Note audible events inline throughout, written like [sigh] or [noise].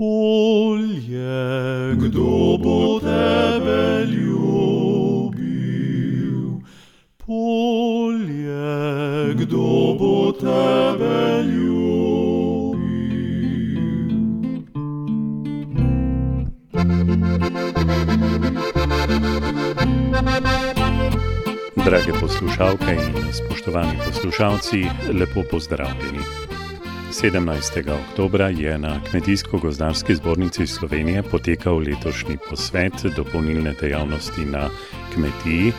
polje, kdo bo tebe ljubil? Polje, kdo bo tebe ljubil? Drage poslušalke in spoštovani poslušalci, lepo pozdravljeni. 17. oktober je na Kmetijsko-gozdarski zbornici Slovenije potekal letošnji posvet dopolnilne dejavnosti na kmetiji,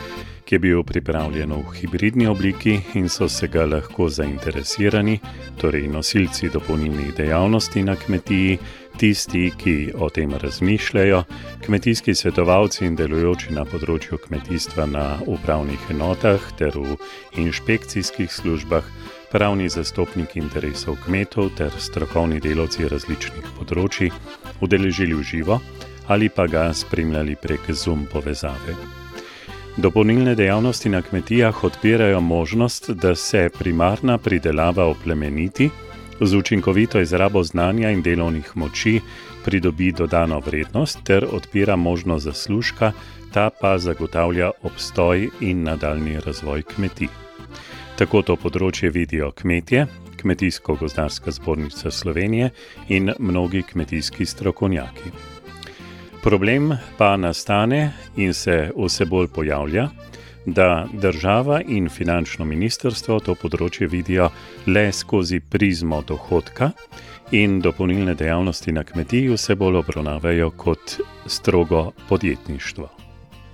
ki je bil pripravljen v hibridni obliki in so se ga lahko zainteresirani, torej nosilci dopolnilnih dejavnosti na kmetiji, tisti, ki o tem razmišljajo, kmetijski svetovalci in delujoči na področju kmetijstva na upravnih enotah ter v inšpekcijskih službah pravni zastopniki interesov kmetov ter strokovni delavci različnih področji udeležili v živo ali pa ga spremljali prek Zoom povezave. Dopolnilne dejavnosti na kmetijah odpirajo možnost, da se primarna pridelava oplemeniti, z učinkovito izrabo znanja in delovnih moči pridobi dodano vrednost ter odpira možnost zaslužka, ta pa zagotavlja obstoj in nadaljni razvoj kmetij. Tako to področje vidijo kmetje, Kmetijsko-gozdarska zbornica Slovenije in mnogi kmetijski strokovnjaki. Problem pa nastane in se vse bolj pojavlja, da država in finančno ministrstvo to področje vidijo le skozi prizmo dohodka in dopolnilne dejavnosti na kmetiji vse bolj obravnavajo kot strogo podjetništvo.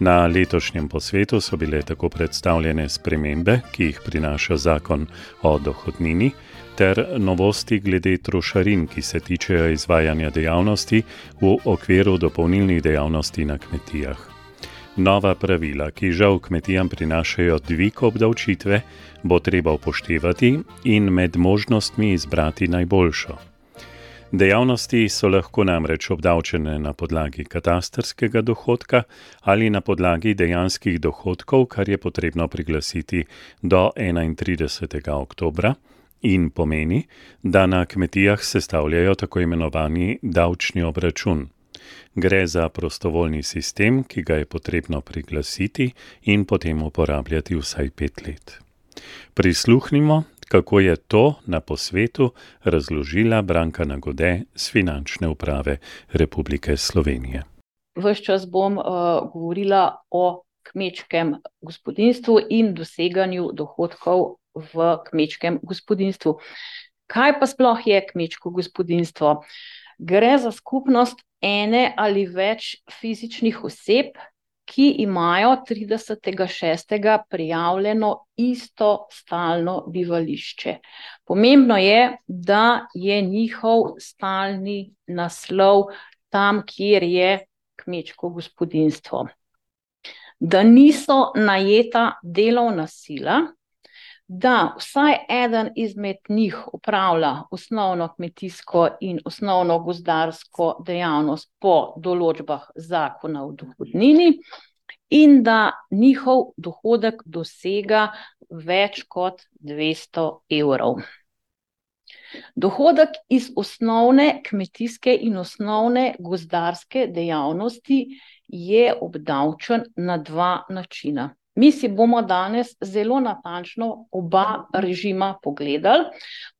Na letošnjem posvetu so bile tako predstavljene spremembe, ki jih prinaša zakon o dohodnini, ter novosti glede trošarin, ki se tičejo izvajanja dejavnosti v okviru dopolnilnih dejavnosti na kmetijah. Nova pravila, ki žal kmetijam prinašajo dvig obdavčitve, bo treba upoštevati in med možnostmi izbrati najboljšo. Dejavnosti so lahko namreč obdavčene na podlagi katastrskega dohodka ali na podlagi dejanskih dohodkov, kar je potrebno priglasiti do 31. oktobra in pomeni, da na kmetijah sestavljajo tako imenovani davčni obračun. Gre za prostovoljni sistem, ki ga je potrebno priglasiti in potem uporabljati vsaj pet let. Prisluhnimo, kako je to na posvetu razložila Branka Nagode z finančne uprave Republike Slovenije. Ves čas bom uh, govorila o kmečkem gospodinstvu in doseganju dohodkov v kmečkem gospodinstvu. Kaj pa sploh je kmečko gospodinstvo? Gre za skupnost ene ali več fizičnih oseb, ki imajo 30.6. prijavljeno isto stalno bivališče. Pomembno je, da je njihov stalni naslov tam, kjer je kmečko gospodinstvo. Da niso najeta delovna sila, da vsaj eden izmed njih upravlja osnovno kmetijsko in osnovno gozdarsko dejavnost po določbah zakona o dohodnini, in da njihov dohodek dosega več kot 200 evrov. Dohodek iz osnovne kmetijske in osnovne gozdarske dejavnosti je obdavčen na dva načina. Mi si bomo danes zelo natančno oba režima pogledali,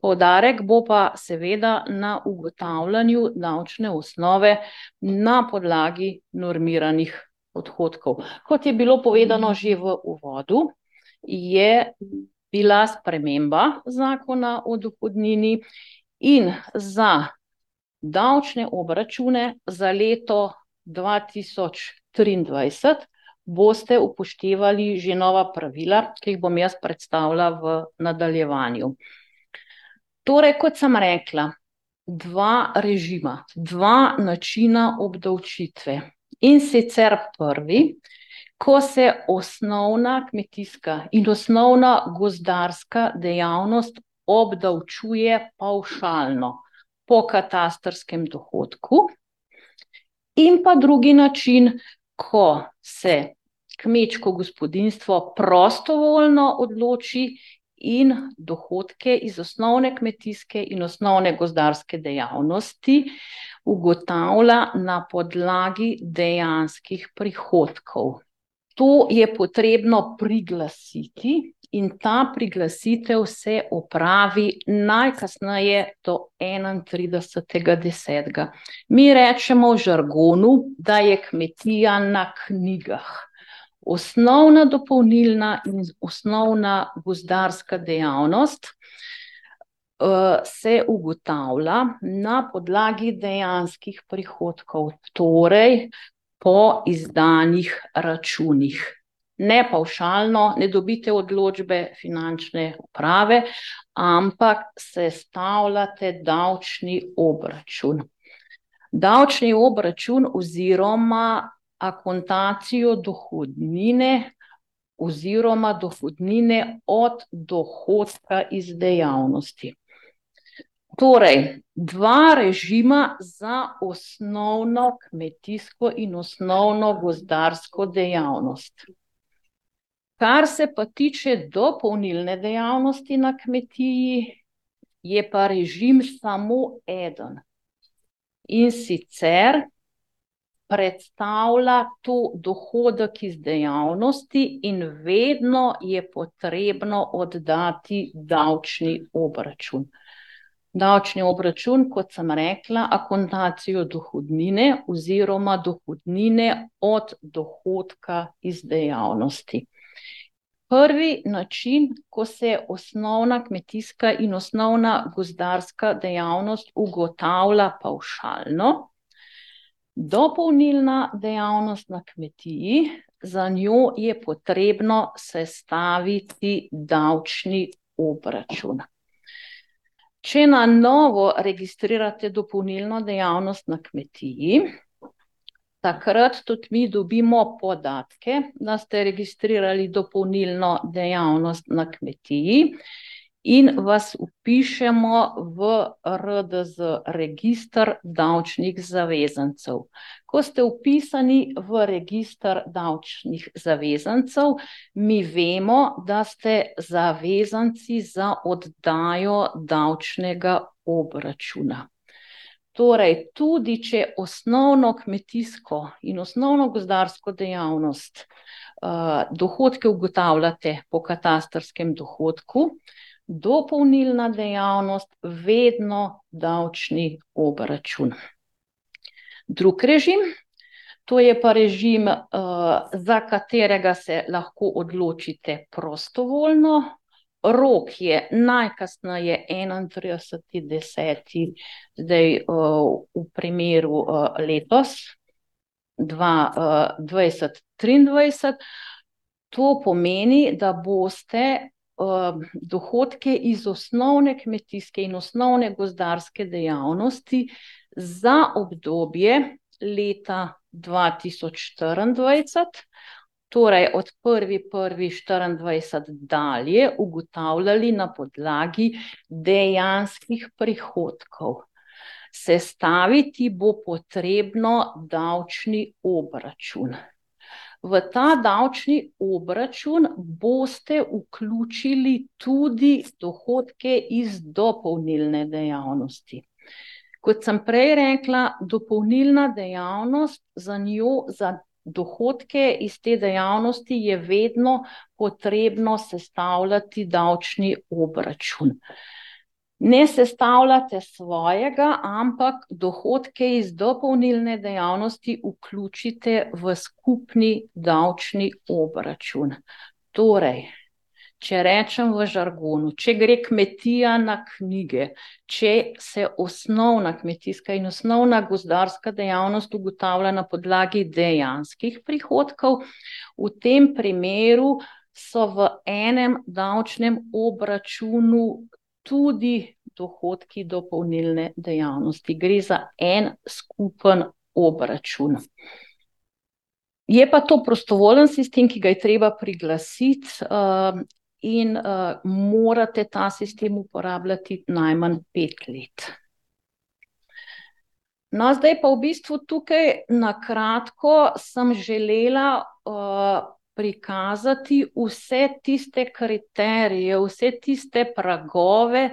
poudarek bo pa seveda na ugotavljanju davčne osnove na podlagi normiranih odhodkov. Kot je bilo povedano že v uvodu, je bila sprememba zakona o dohodnini in za davčne obračune za leto 2023 boste upoštevali že nova pravila, ki jih bom jaz predstavila v nadaljevanju. Torej, kot sem rekla, dva režima, dva načina obdavčitve. In sicer prvi, ko se osnovna kmetijska in osnovna gozdarska dejavnost obdavčuje pavšalno po katastrskem dohodku, in pa drugi način, ko se kmečko gospodinstvo prostovoljno odloči in dohodke iz osnovne kmetijske in osnovne gozdarske dejavnosti ugotavlja na podlagi dejanskih prihodkov. To je potrebno priglasiti, in ta priglasitev se opravi najkasneje do 31.10. Mi rečemo v žargonu, da je kmetija na knjigah. Osnovna dopolnilna in osnovna gozdarska dejavnost uh, se ugotavlja na podlagi dejanskih prihodkov, torej po izdanih računih. Ne pavšalno, ne dobite odločbe finančne uprave, ampak sestavljate davčni obračun. Davčni obračun oziroma akontacijo dohodnine oziroma dohodnine od dohodka iz dejavnosti. Torej, dva režima za osnovno kmetijsko in osnovno gozdarsko dejavnost. Kar se pa tiče dopolnilne dejavnosti na kmetiji, je pa režim samo eden. In sicer predstavlja to dohodek iz dejavnosti, in vedno je potrebno oddati davčni obračun. Davčni obračun, kot sem rekla, akontacijo dohodnine oziroma dohodnine od dohodka iz dejavnosti. Prvi način, ko se osnovna kmetijska in osnovna gozdarska dejavnost ugotavlja pavšalno, dopolnilna dejavnost na kmetiji, za njo je potrebno sestaviti davčni obračun. Če na novo registrirate dopolnilno dejavnost na kmetiji, takrat tudi mi dobimo podatke, da ste registrirali dopolnilno dejavnost na kmetiji in vas vpišemo v RDZ, registr davčnih zavezancev. Ko ste vpisani v registr davčnih zavezancev, mi vemo, da ste zavezanci za oddajo davčnega obračuna. Torej, tudi če osnovno kmetijsko in osnovno gozdarsko dejavnost, dohodke ugotavljate po katastrskem dohodku, dopolnilna dejavnost vedno davčni obračun. Drug režim, to je pa režim, za katerega se lahko odločite prostovoljno. Rok je najkasneje enaintrideseti deseti, zdaj, v primeru, letos, dva, dvajset triindvajset. To pomeni, da boste, dohodke iz osnovne kmetijske in osnovne gozdarske dejavnosti za obdobje leta dva tisoč štiriindvajset, torej od prvi prvi štiriindvajset dalje, ugotavljali na podlagi dejanskih prihodkov. Sestaviti bo potrebno davčni obračun. V ta davčni obračun boste vključili tudi dohodke iz dopolnilne dejavnosti. Kot sem prej rekla, dopolnilna dejavnost, za njo, za dohodke iz te dejavnosti je vedno potrebno sestavljati davčni obračun. Ne sestavljate svojega, ampak dohodke iz dopolnilne dejavnosti vključite v skupni davčni obračun. Torej, če rečem v žargonu, če gre kmetija na knjige, če se osnovna kmetijska in osnovna gozdarska dejavnost ugotavlja na podlagi dejanskih prihodkov, v tem primeru so v enem davčnem obračunu tudi dohodki dopolnilne dejavnosti. Gre za en skupen obračun. Je pa to prostovoljen sistem, ki ga je treba priglasiti, in, morate ta sistem uporabljati najmanj pet let. No, zdaj pa v bistvu tukaj na kratko sem želela, prikazati vse tiste kriterije, vse tiste pragove,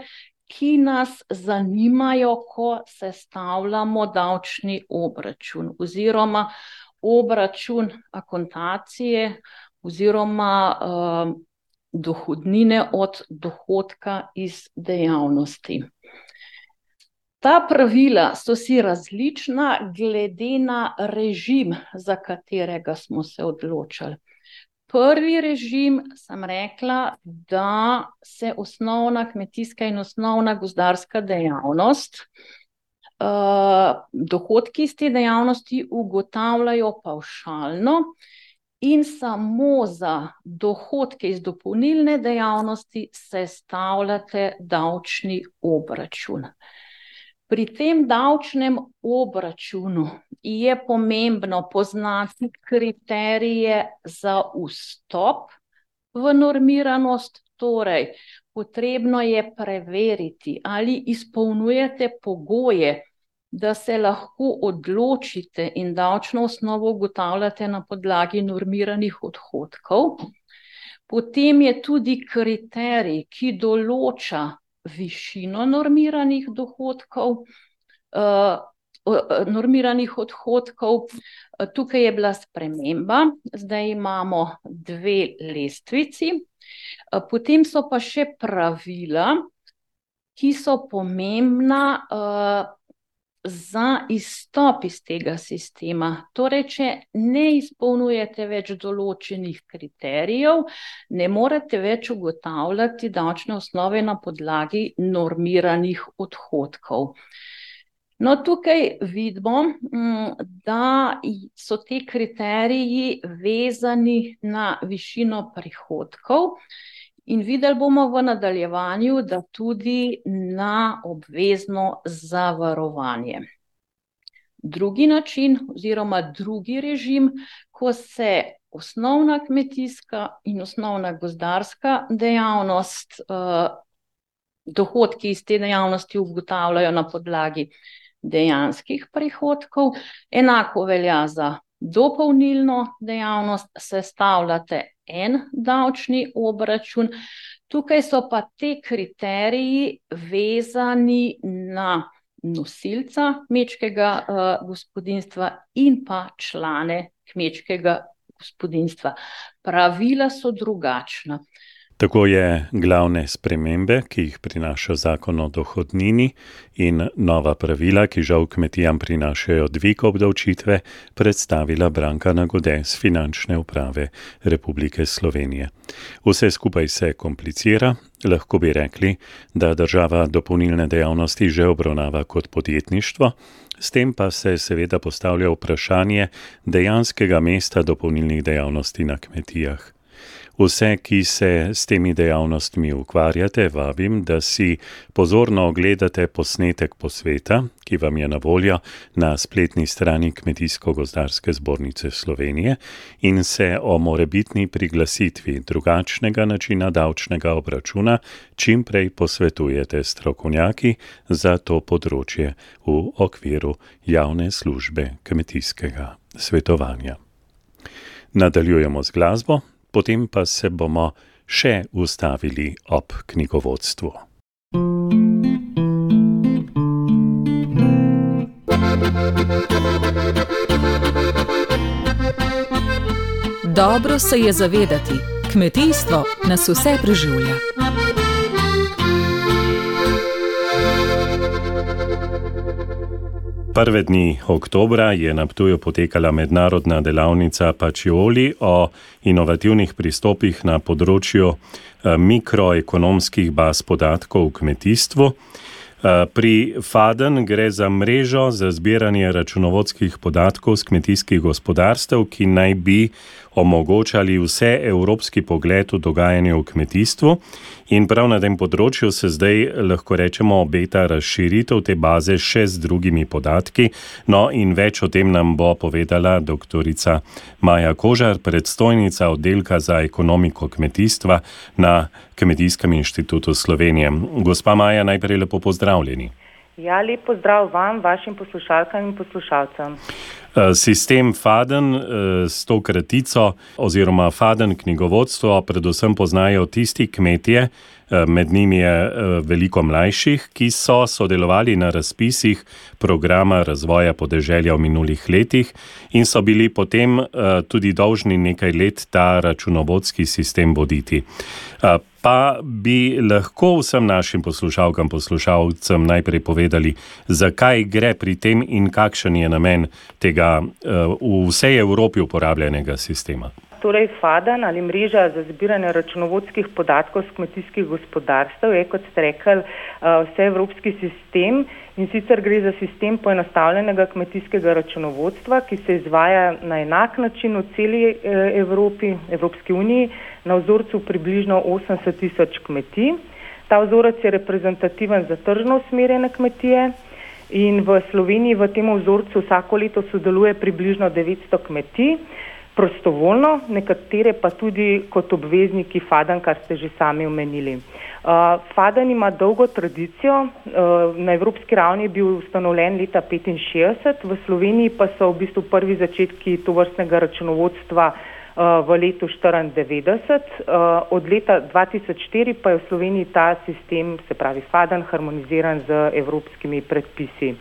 ki nas zanimajo, ko sestavljamo davčni obračun oziroma obračun akontacije oziroma uh, dohodnine od dohodka iz dejavnosti. Ta pravila so si različna, glede na režim, za katerega smo se odločili. Prvi režim, sem rekla, da se osnovna kmetijska in osnovna gozdarska dejavnost, uh, dohodki iz te dejavnosti ugotavljajo paušalno in samo za dohodke iz dopolnilne dejavnosti sestavljate davčni obračun. Pri tem davčnem obračunu je pomembno poznati kriterije za vstop v normiranost, torej potrebno je preveriti, ali izpolnjujete pogoje, da se lahko odločite in davčno osnovo ugotavljate na podlagi normiranih odhodkov. Potem je tudi kriterij, ki določa višino normiranih dohodkov, uh, normiranih odhodkov. Tukaj je bila sprememba, zdaj imamo dve lestvici, potem so pa še pravila, ki so pomembna. Za izstop iz tega sistema. Torej, če ne izpolnjujete več določenih kriterijev, ne morete več ugotavljati davčne osnove na podlagi normiranih odhodkov. No, tukaj vidimo, mm, da so ti kriteriji vezani na višino prihodkov. In videli bomo v nadaljevanju, da tudi na obvezno zavarovanje. Drugi način, oziroma drugi režim, ko se osnovna kmetijska in osnovna gozdarska dejavnost, eh, dohodki iz te dejavnosti ugotavljajo na podlagi dejanskih prihodkov, enako velja za dopolnilno dejavnost, sestavljate en davčni obračun. Tukaj so pa te kriteriji vezani na nosilca kmečkega uh, gospodinstva in pa člane kmečkega gospodinstva. Pravila so drugačna. Tako je glavne spremembe, ki jih prinaša zakon o dohodnini in nova pravila, ki žal kmetijam prinašajo dvig obdavčitve, predstavila Branka Nagode z finančne uprave Republike Slovenije. Vse skupaj se komplicira, lahko bi rekli, da država dopolnilne dejavnosti že obravnava kot podjetništvo, s tem pa se seveda postavlja vprašanje dejanskega mesta dopolnilnih dejavnosti na kmetijah. Vse, ki se s temi dejavnostmi ukvarjate, vabim, da si pozorno ogledate posnetek posveta, ki vam je na voljo na spletni strani Kmetijsko-gozdarske zbornice Slovenije in se o morebitni priglasitvi drugačnega načina davčnega obračuna čim prej posvetujete strokovnjaki za to področje v okviru javne službe kmetijskega svetovanja. Nadaljujemo z glasbo potem pa se bomo še ustavili ob knjigovodstvu. Dobro se je zavedati, kmetijstvo nas vse preživlja. Prve dni oktobra je na Ptuju potekala mednarodna delavnica Pačioli o inovativnih pristopih na področju eh, mikroekonomskih baz podatkov v kmetijstvu. Eh, pri FADEN gre za mrežo za zbiranje računovodskih podatkov z kmetijskih gospodarstev, ki naj bi omogočali vse evropski pogled v dogajanje v kmetijstvu. In prav na tem področju se zdaj lahko rečemo obeta razširitev te baze še z drugimi podatki. No, in več o tem nam bo povedala doktorica Maja Kožar, predstojnica oddelka za ekonomiko kmetijstva na Kmetijskem inštitutu Slovenije. Gospa Maja, najprej lepo pozdravljeni. Ja, lep pozdrav vam, vašim poslušalkam in poslušalcem. Eh, sistem Faden eh, s to kratico oziroma Faden knjigovodstvo predvsem poznajo tisti kmetje, med njimi je eh, veliko mlajših, ki so sodelovali na razpisih programa razvoja podeželja v minulih letih in so bili potem eh, tudi dolžni nekaj let ta računovodski sistem voditi. Pa bi lahko vsem našim poslušalkam, poslušalcem najprej povedali, zakaj gre pri tem in kakšen je namen tega v vsej Evropi uporabljenega sistema torej FADAN ali mreža za zbiranje računovodskih podatkov z kmetijskih gospodarstv je, kot ste rekli, eh, vseevropski sistem in sicer gre za sistem poenostavljenega kmetijskega računovodstva, ki se izvaja na enak način v celi eh, Evropi, Evropski uniji, na vzorcu približno 80 tisoč kmetij. Ta vzorec je reprezentativen za tržno usmerjene kmetije. In v Sloveniji v tem vzorcu vsako leto sodeluje približno 900 kmetij prostovoljno, nekatere pa tudi kot obvezniki FADAN, kar ste že sami omenili. Uh, FADAN ima dolgo tradicijo, uh, na evropski ravni je bil ustanovljen leta 1965, v Sloveniji pa so v bistvu prvi začetki tovrstnega računovodstva uh, v letu 1994. Od leta 2004 pa je v Sloveniji ta sistem, se pravi FADAN, harmoniziran z evropskimi predpisi.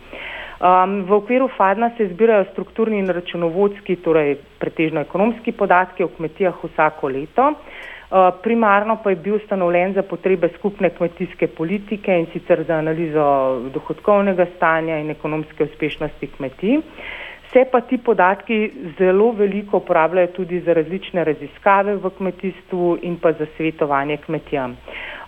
Um, v okviru FADNA se zbirajo strukturni in računovodski, torej pretežno ekonomski podatki o kmetijah vsako leto. Uh, primarno pa je bil ustanovljen za potrebe skupne kmetijske politike in sicer za analizo dohodkovnega stanja in ekonomske uspešnosti kmetij. Se pa ti podatki zelo veliko uporabljajo tudi za različne raziskave v kmetijstvu in pa za svetovanje kmetijam.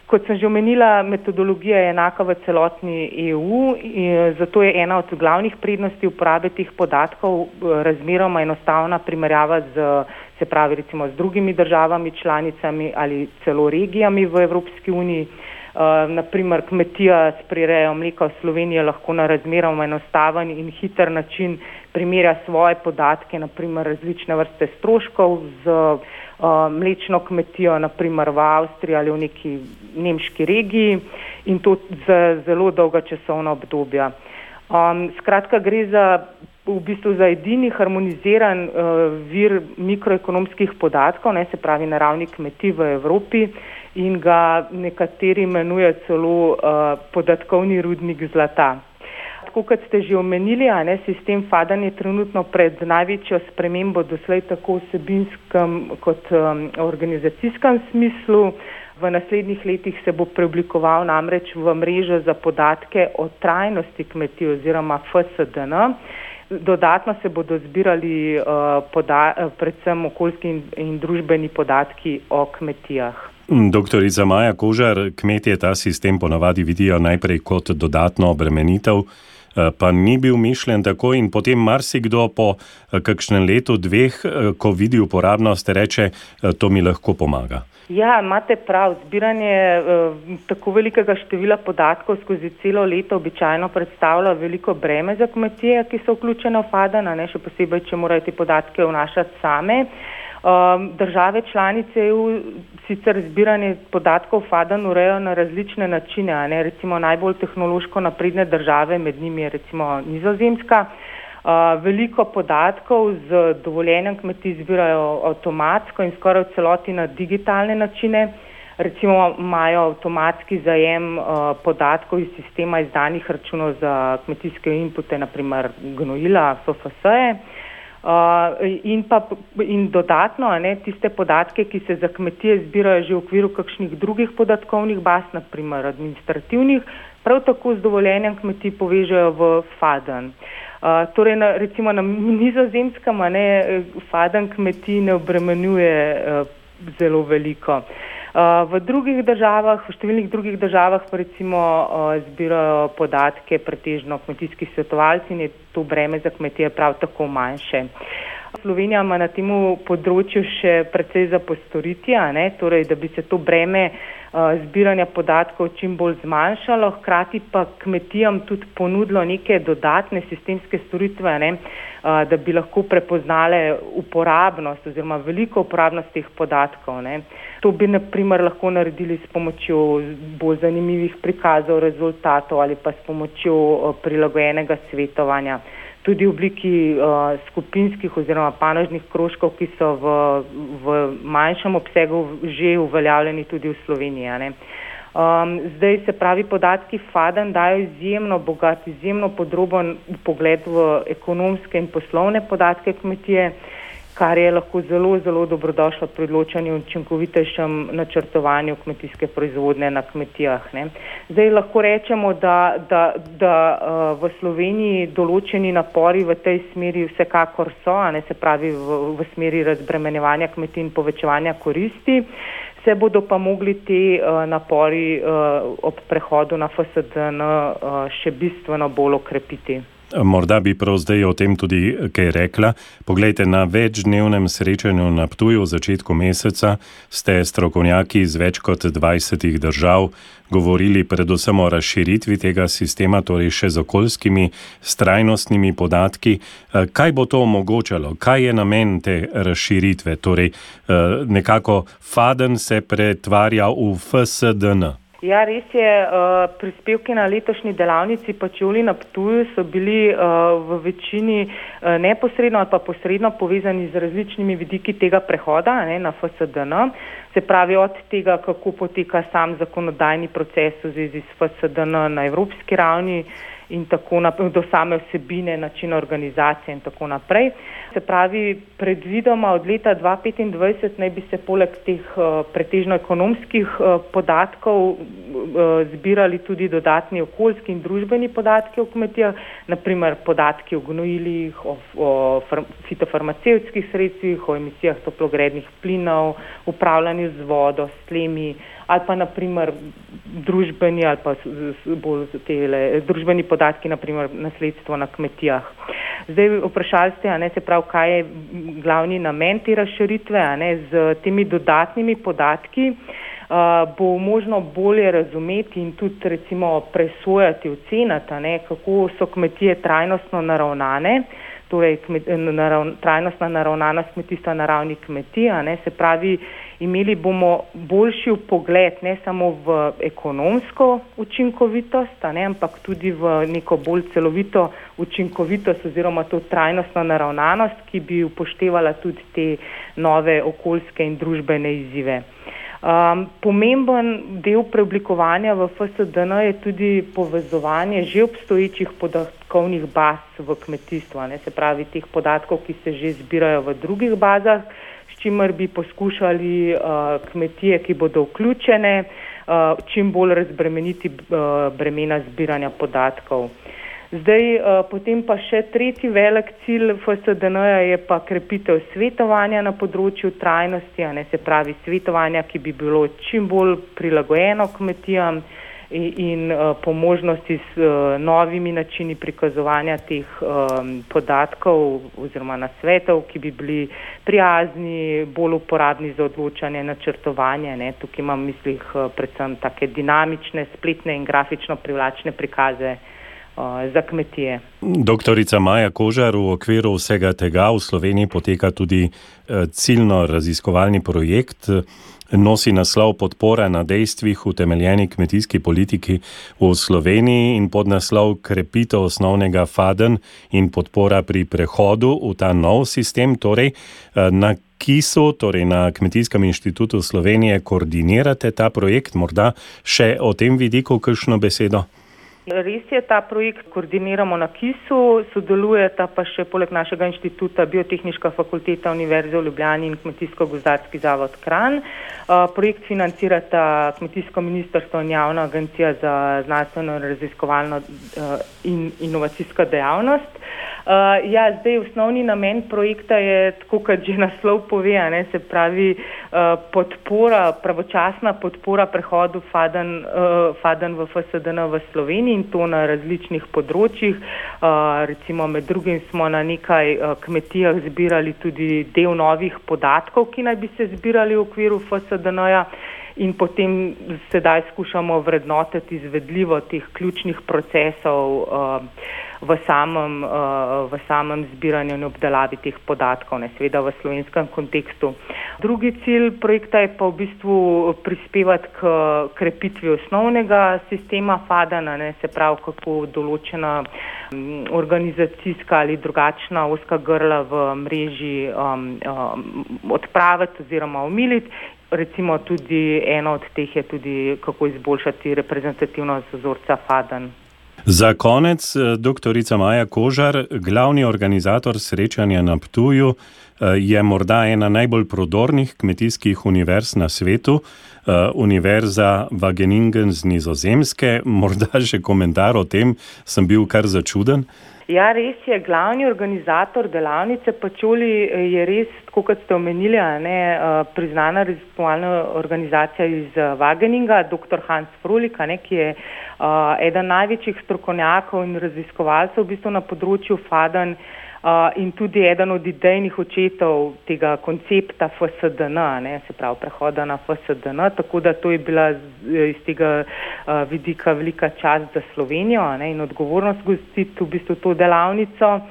Kot sem že omenila, metodologija je enaka v celotni EU in zato je ena od glavnih prednosti uporabe teh podatkov eh, razmeroma enostavna primerjava z, se pravi, recimo z drugimi državami, članicami ali celo regijami v Evropski uniji. Uh, eh, naprimer, kmetija s prirejo mleka v Sloveniji lahko na razmeroma enostaven in hiter način primerja svoje podatke, naprimer različne vrste stroškov z uh, mlečno kmetijo, naprimer v Avstriji ali v neki nemški regiji in to za zelo dolga časovna obdobja. Um, skratka, gre za v bistvu za edini harmoniziran uh, vir mikroekonomskih podatkov, ne se pravi na ravni kmetij v Evropi in ga nekateri imenujejo celo uh, podatkovni rudnik zlata tako kot ste že omenili, a ne sistem FADAN je trenutno pred največjo spremembo doslej tako vsebinskem kot um, organizacijskem smislu. V naslednjih letih se bo preoblikoval namreč v mrežo za podatke o trajnosti kmetij oziroma FSDN. Dodatno se bodo zbirali uh, poda, predvsem okoljski in, in družbeni podatki o kmetijah. Doktorica Maja Kožar, kmetje ta sistem ponavadi vidijo najprej kot dodatno obremenitev. Eh, pa ni bil mišljen tako in potem marsikdo po eh, kakšnem letu, dveh, eh, ko vidi uporabnost, reče, to mi lahko pomaga. Ja, imate prav. Zbiranje eh, tako velikega števila podatkov skozi celo leto običajno predstavlja veliko breme za kmetije, ki so vključene v FADAN, še posebej, če morajo te podatke vnašati same. Um, države članice EU sicer zbiranje podatkov FADAN urejo na različne načine, ne, recimo najbolj tehnološko napredne države, med njimi je recimo nizozemska. Uh, veliko podatkov z dovoljenjem kmetij zbirajo avtomatsko in skoraj v celoti na digitalne načine. Recimo imajo avtomatski zajem uh, podatkov iz sistema izdanih računov za kmetijske inpute, naprimer gnojila, FFS-je. Uh, in, pa, in dodatno, ne, tiste podatke, ki se za kmetije zbirajo že v okviru kakšnih drugih podatkovnih baz, naprimer administrativnih, prav tako z dovoljenjem kmetij povežejo v FADAN. Uh, torej, na, recimo na nizozemskem, ne, FADAN kmetij ne obremenjuje uh, zelo veliko. Uh, V drugih državah, v številnih drugih državah pa recimo zbirajo podatke pretežno kmetijski svetovalci in je to breme za kmetije prav tako manjše. Slovenija ima na tem področju še precej za postoriti, torej, da bi se to breme zbiranja podatkov čim bolj zmanjšalo, hkrati pa kmetijam tudi ponudilo neke dodatne sistemske storitve, ne, da bi lahko prepoznale uporabnost oziroma veliko uporabnost teh podatkov. Ne. To bi naprimer lahko naredili s pomočjo bolj zanimivih prikazov rezultatov ali pa s pomočjo prilagojenega svetovanja tudi v obliki uh, skupinskih oziroma panožnih krožkov, ki so v, v manjšem obsegu že uveljavljeni tudi v Sloveniji. Um, zdaj se pravi, podatki FADEN dajo izjemno bogat, izjemno podroben pogled v ekonomske in poslovne podatke kmetije. Uh, kar je lahko zelo, zelo dobrodošlo pri odločanju in učinkovitejšem načrtovanju kmetijske proizvodne na kmetijah. Ne. Zdaj lahko rečemo, da, da, da uh, v Sloveniji določeni napori v tej smeri vsekakor so, ne, se pravi v, v smeri razbremenevanja kmetij in povečevanja koristi. Se bodo pa mogli ti uh, napori uh, ob prehodu na FSDN uh, še bistveno bolj okrepiti. Morda bi prav zdaj o tem tudi kaj rekla. Poglejte, na večdnevnem srečanju na Ptuju v začetku meseca ste strokovnjaki iz več kot 20 držav govorili predvsem o razširitvi tega sistema, torej še z okoljskimi, strajnostnimi podatki. Kaj bo to omogočalo? Kaj je namen te razširitve? Torej, nekako Faden se pretvarja v FSDN. Ja, res je, uh, prispevki na letošnji delavnici Pačoli na Ptuju so bili uh, v večini uh, neposredno ali pa posredno povezani z različnimi vidiki tega prehoda ne, na FSDN. Se pravi od tega, kako poteka sam zakonodajni proces v zvezi s FSDN na evropski ravni, in tako naprej, do same vsebine, načina organizacije in tako naprej. Se pravi, predvidoma od leta 2025 naj bi se poleg teh uh, pretežno ekonomskih uh, podatkov uh, zbirali tudi dodatni okoljski in družbeni podatki o kmetijah, naprimer podatki o gnojilih, o, o fitofarmacevskih sredstvih, o emisijah toplogrednih plinov, upravljanju z vodo, s tlemi ali pa naprimer družbeni ali pa bolj tele, družbeni podatki, naprimer nasledstvo na kmetijah. Zdaj vprašali ste, ne, se pravi, kaj je glavni namen te razširitve, ne, z temi dodatnimi podatki uh, bo možno bolje razumeti in tudi recimo presojati, ocenati, ne, kako so kmetije trajnostno naravnane, torej kmet, narav, trajnostna naravnanost kmetijstva na ravni kmetija, ne, se pravi, imeli bomo boljši pogled ne samo v ekonomsko učinkovitost, ne, ampak tudi v neko bolj celovito učinkovitost oziroma to trajnostno naravnanost, ki bi upoštevala tudi te nove okoljske in družbene izzive. Um, pomemben del preoblikovanja v FSDN je tudi povezovanje že obstoječih podatkovnih baz v kmetijstvu, ne, se pravi teh podatkov, ki se že zbirajo v drugih bazah, čimer bi poskušali uh, kmetije, ki bodo vključene, uh, čim bolj razbremeniti uh, bremena zbiranja podatkov. Zdaj, uh, potem pa še tretji velik cilj FSDN-ja je pa krepitev svetovanja na področju trajnosti, ne se pravi svetovanja, ki bi bilo čim bolj prilagojeno kmetijam, uh, in uh, po možnosti s uh, novimi načini prikazovanja teh um, podatkov oziroma nasvetov, ki bi bili prijazni, bolj uporabni za odločanje, načrtovanje. Ne. Tukaj imam v mislih predvsem take dinamične, spletne in grafično privlačne prikaze. Za kmetije. Doktorica Maja Kožar, v okviru vsega tega v Sloveniji poteka tudi ciljno raziskovalni projekt nosi naslov podpora na dejstvih utemeljeni kmetijski politiki v Sloveniji in pod naslov krepitev osnovnega FADEN in podpora pri prehodu v ta nov sistem, torej eh, na KISU, torej na Kmetijskem inštitutu Slovenije, koordinirate ta projekt, morda še o tem vidiku kakšno besedo? Res je, ta projekt koordiniramo na KIS-u, sodelujeta pa še poleg našega inštituta Biotehnička fakulteta Univerze v Ljubljani in Kmetijsko-gozdarski zavod Kran. Projekt financirata Kmetijsko ministrstvo in javna agencija za znanstveno raziskovalno in inovacijsko dejavnost. Uh, ja, zdaj osnovni namen projekta je, tako kot že naslov pove, ne, se pravi uh, podpora, pravočasna podpora prehodu FADEN, uh, FADEN v FSDN v Sloveniji in to na različnih področjih. Recimo med drugim smo na nekaj kmetijah zbirali tudi del novih podatkov, ki naj bi se zbirali v okviru FSDN-ja in potem sedaj skušamo vrednotiti izvedljivo teh ključnih procesov uh, v, samem, uh, v samem zbiranju in obdelavi teh podatkov, ne seveda v slovenskem kontekstu. Drugi cilj projekta je pa v bistvu prispevati k krepitvi osnovnega sistema FADANA, ne, se pravi, kako določena um, organizacijska ali drugačna oska grla v mreži um, um, odpraviti oziroma omiliti recimo tudi eno od teh je tudi, kako izboljšati reprezentativnost vzorca FADAN. Za konec, eh, doktorica Maja Kožar, glavni organizator srečanja na Ptuju, eh, je morda ena najbolj prodornih kmetijskih univerz na svetu, eh, Univerza Wageningen z Nizozemske. [laughs] Morda že komentar o tem, sem bil kar začuden. Ja, res je, glavni organizator delavnice Pačoli eh, je res, kot ste omenili, ne, eh, priznana raziskovalna organizacija iz eh, Wageninga, dr. Hans Frulika, ne, ki je uh, eden največjih strokovnjakov in raziskovalcev v bistvu na področju FADAN in tudi eden od idejnih očetov tega koncepta FSDN, ne, se pravi prehoda na FSDN, tako da to je bila iz tega uh, vidika velika čast za Slovenijo ne, in odgovornost gostiti v bistvu to delavnico. Uh,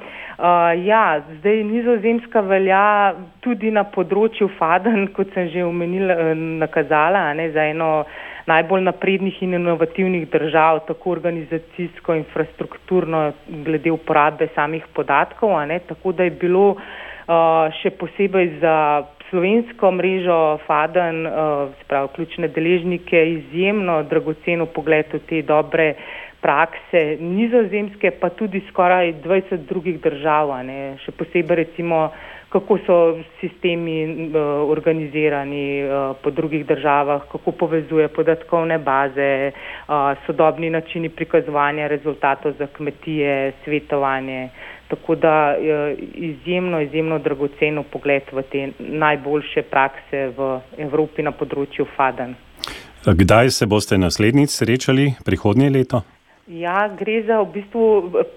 ja, zdaj nizozemska velja tudi na področju FADN, [laughs] kot sem že omenila, nakazala, ne, za eno najbolj naprednih in inovativnih držav, tako organizacijsko, infrastrukturno, glede uporabe samih podatkov. Ne, tako da je bilo uh, še posebej za slovensko mrežo FADN, uh, spravo ključne deležnike, izjemno dragoceno pogled v te dobre prakse nizozemske, pa tudi skoraj 20 drugih držav, ne, še posebej recimo kako so sistemi uh, organizirani uh, po drugih državah, kako povezuje podatkovne baze, uh, sodobni načini prikazovanja rezultatov za kmetije, svetovanje. Tako da je izjemno, izjemno dragoceno pogled v te najboljše prakse v Evropi na področju FADAN. Kdaj se boste naslednjič srečali, prihodnje leto? Ja, gre za v bistvu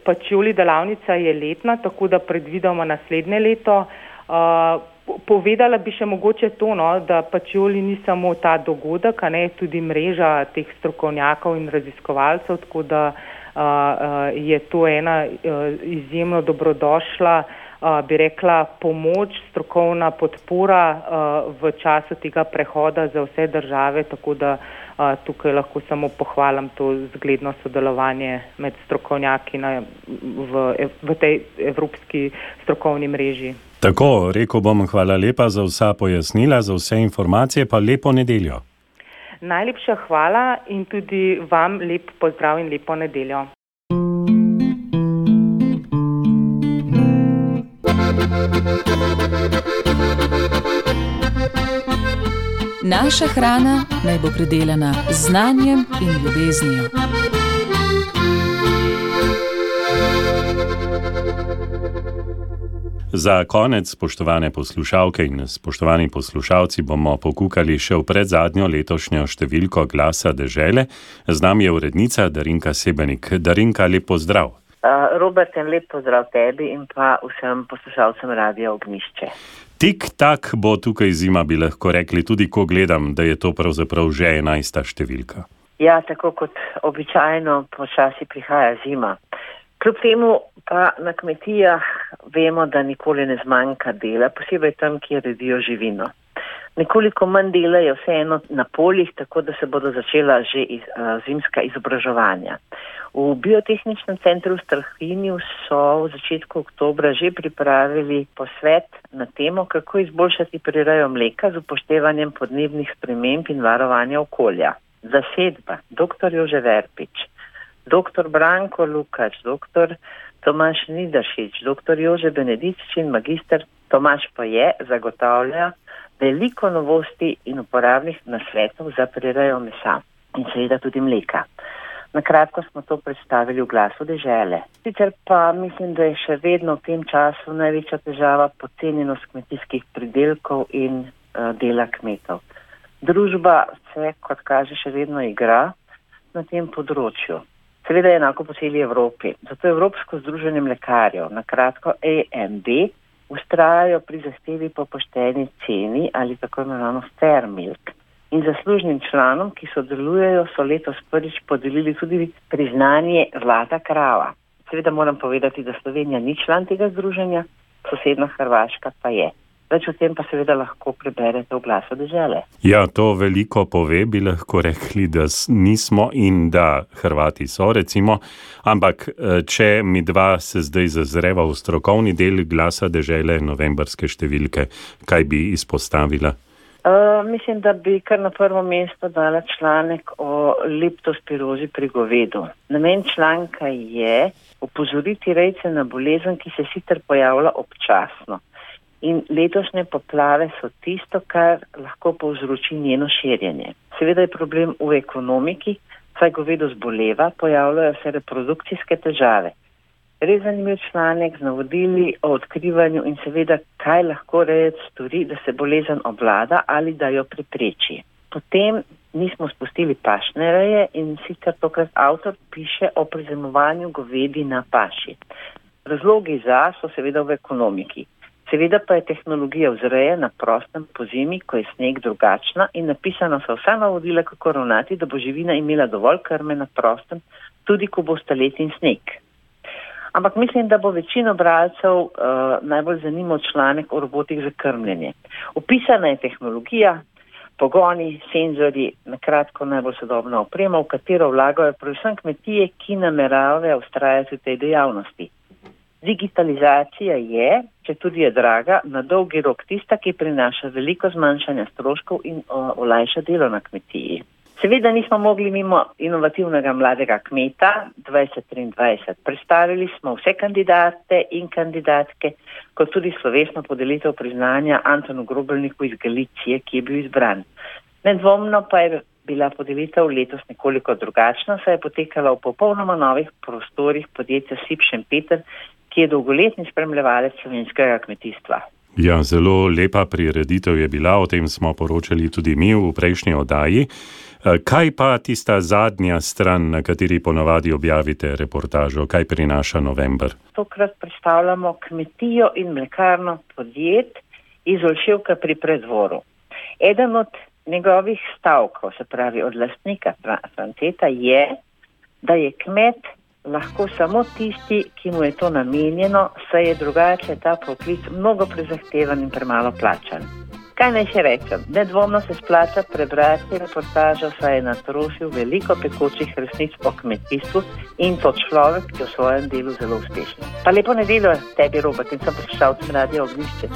pačoli delavnica je letna, tako da predvidamo naslednje leto. Uh, povedala bi še mogoče to, no, da pačoli ni samo ta dogodek, ne tudi mreža teh strokovnjakov in raziskovalcev, tako da uh, uh, je to ena uh, izjemno dobrodošla, uh, bi rekla, pomoč, strokovna podpora uh, v času tega prehoda za vse države, tako da uh, tukaj lahko samo pohvalim to zgledno sodelovanje med strokovnjaki na, v, v tej evropski strokovni mreži. Tako, rekel bom hvala lepa za vsa pojasnila, za vse informacije, pa lepo nedeljo. Najlepša hvala in tudi vam lep pozdrav in lepo nedeljo. Naša hrana naj bo predelana z znanjem in ljubeznijo. Za konec, spoštovane poslušalke in spoštovani poslušalci, bomo pokukali še v predzadnjo letošnjo številko glasa dežele. Z nami je urednica Darinka Sebenik. Darinka, lep pozdrav. Uh, Robert, en lep pozdrav tebi in pa vsem poslušalcem Radia Ognišče. Tik tak bo tukaj zima, bi lahko rekli, tudi ko gledam, da je to pravzaprav že enajsta številka. Ja, tako kot običajno počasi prihaja zima. Kljub temu pa na kmetijah vemo, da nikoli ne zmanjka dela, posebej tam, kjer redijo živino. Nekoliko manj dela je vseeno na poljih, tako da se bodo začela že iz, zimska izobraževanja. V biotehničnem centru v Strahini so v začetku oktobra že pripravili posvet na temo, kako izboljšati prirejo mleka z upoštevanjem podnebnih sprememb in varovanja okolja. Zasedba dr. Jože Verpič, dr. Branko Lukač, dr. Tomaš Nidašič, dr. Jože Benedičič in magister Tomaš pa je zagotavlja veliko novosti in uporabnih nasvetov za prirejo mesa in seveda tudi mleka. Na kratko smo to predstavili v glasu dežele. Sicer pa mislim, da je še vedno v tem času največja težava pocenjenost kmetijskih pridelkov in uh, dela kmetov. Družba se, kot kaže, še vedno igra na tem področju. Seveda je enako po celi Evropi. Zato Evropsko združenje mlekarjev, na kratko AMB, ustrajajo pri zahtevi po pošteni ceni ali tako imenovano fair milk. In zaslužnim članom, ki sodelujejo, so letos prvič podelili tudi priznanje Zlata krava. Seveda moram povedati, da Slovenija ni član tega združenja, sosedna Hrvaška pa je. Več o tem pa seveda lahko preberete v glasu države. Ja, to veliko pove, bi lahko rekli, da nismo in da Hrvati so, recimo. Ampak, eh, če mi dva se zdaj zazreva v strokovni del glasa države, novembrske številke, kaj bi izpostavila? Uh, mislim, da bi kar na prvo mesto dala članek o leptospirozi pri govedu. Namen članka je opozoriti rejce na bolezen, ki se sicer pojavlja občasno. In letošnje poplave so tisto, kar lahko povzroči njeno širjenje. Seveda je problem v ekonomiki, saj govedo zboleva, pojavljajo se reprodukcijske težave. Res zanimiv članek z navodili o odkrivanju in seveda, kaj lahko rejec stori, da se bolezen obvlada ali da jo prepreči. Potem nismo spustili pašne reje in sicer tokrat avtor piše o prezemovanju govedi na paši. Razlogi za so seveda v ekonomiki. Seveda pa je tehnologija vzreje na prostem po zimi, ko je sneg drugačna in napisana so vsa navodila, kako ravnati, da bo živina imela dovolj krme na prostem, tudi ko bo stalet in sneg. Ampak mislim, da bo večino bralcev uh, najbolj zanimal članek o robotih za krmljenje. Opisana je tehnologija, pogoni, senzori, na kratko najbolj sodobna oprema, v katero vlagajo predvsem kmetije, ki nameravajo ustrajati v tej dejavnosti. Digitalizacija je, če tudi je draga, na dolgi rok tista, ki prinaša veliko zmanjšanja stroškov in olajša delo na kmetiji. Seveda nismo mogli mimo inovativnega mladega kmeta 2023. Predstavili smo vse kandidate in kandidatke, kot tudi slovesno podelitev priznanja Antonu Grobelniku iz Galicije, ki je bil izbran. Nedvomno pa je bila podelitev letos nekoliko drugačna, saj je potekala v popolnoma novih prostorih podjetja Sipšen Peter, ki je dolgoletni spremljevalec slovenskega kmetijstva. Ja, zelo lepa prireditev je bila, o tem smo poročali tudi mi v prejšnji oddaji. Eh, kaj pa tista zadnja stran, na kateri ponavadi objavite reportažo, kaj prinaša november? Tokrat predstavljamo kmetijo in mlekarno podjet iz Olševka pri predvoru. Eden od njegovih stavkov, se pravi od lastnika Franceta, je, da je kmet lahko samo tisti, ki mu je to namenjeno, saj je drugače ta poklic mnogo prezahteven in premalo plačan. Kaj naj še rečem? Nedvomno se splača prebrati reportažo, saj je natrošil veliko pekočih resnic o kmetijstvu in to človek, ki je v svojem delu zelo uspešen. Pa lepo nedeljo tebi, Robert, in sem poslušal tudi radio ognišče.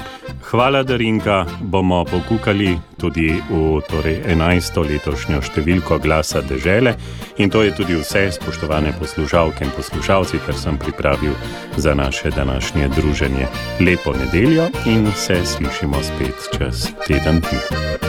Hvala, Darinka. Bomo pokukali tudi v torej, 11. letošnjo številko glasa dežele. In to je tudi vse, spoštovane poslušalke in poslušalci, kar sem pripravil za naše današnje druženje. Lepo nedeljo in se slišimo spet čez teden dni.